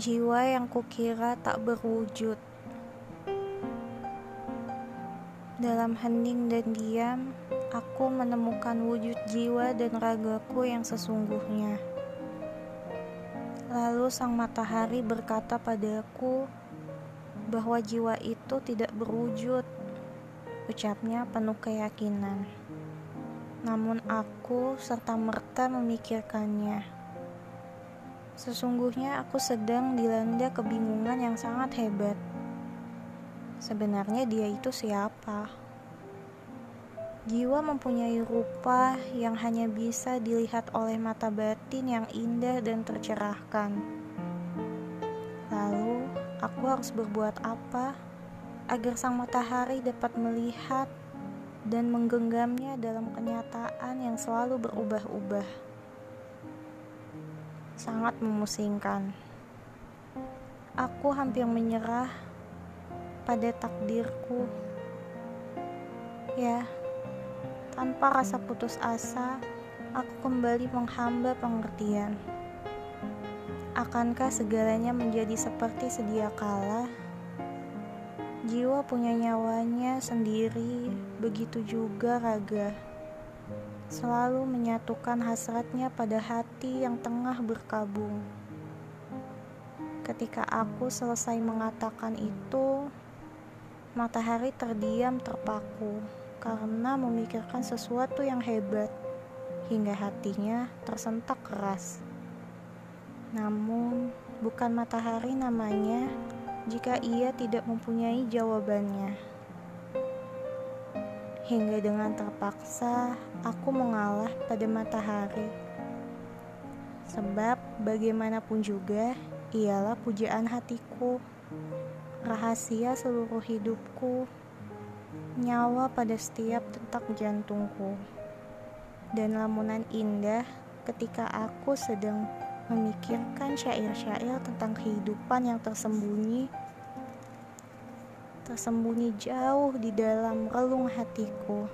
jiwa yang kukira tak berwujud. Dalam hening dan diam, aku menemukan wujud jiwa dan ragaku yang sesungguhnya. Lalu sang matahari berkata padaku bahwa jiwa itu tidak berwujud. Ucapnya penuh keyakinan. Namun aku serta merta memikirkannya. Sesungguhnya aku sedang dilanda kebingungan yang sangat hebat. Sebenarnya dia itu siapa? Jiwa mempunyai rupa yang hanya bisa dilihat oleh mata batin yang indah dan tercerahkan. Lalu, aku harus berbuat apa agar sang matahari dapat melihat dan menggenggamnya dalam kenyataan yang selalu berubah-ubah? Sangat memusingkan. Aku hampir menyerah pada takdirku. Ya, tanpa rasa putus asa, aku kembali menghamba pengertian. Akankah segalanya menjadi seperti sedia kala? Jiwa punya nyawanya sendiri, begitu juga raga selalu menyatukan hasratnya pada hati yang tengah berkabung. Ketika aku selesai mengatakan itu, matahari terdiam terpaku karena memikirkan sesuatu yang hebat hingga hatinya tersentak keras. Namun, bukan matahari namanya jika ia tidak mempunyai jawabannya hingga dengan terpaksa aku mengalah pada matahari. Sebab bagaimanapun juga ialah pujaan hatiku, rahasia seluruh hidupku, nyawa pada setiap detak jantungku. Dan lamunan indah ketika aku sedang memikirkan syair-syair tentang kehidupan yang tersembunyi tersembunyi jauh di dalam relung hatiku.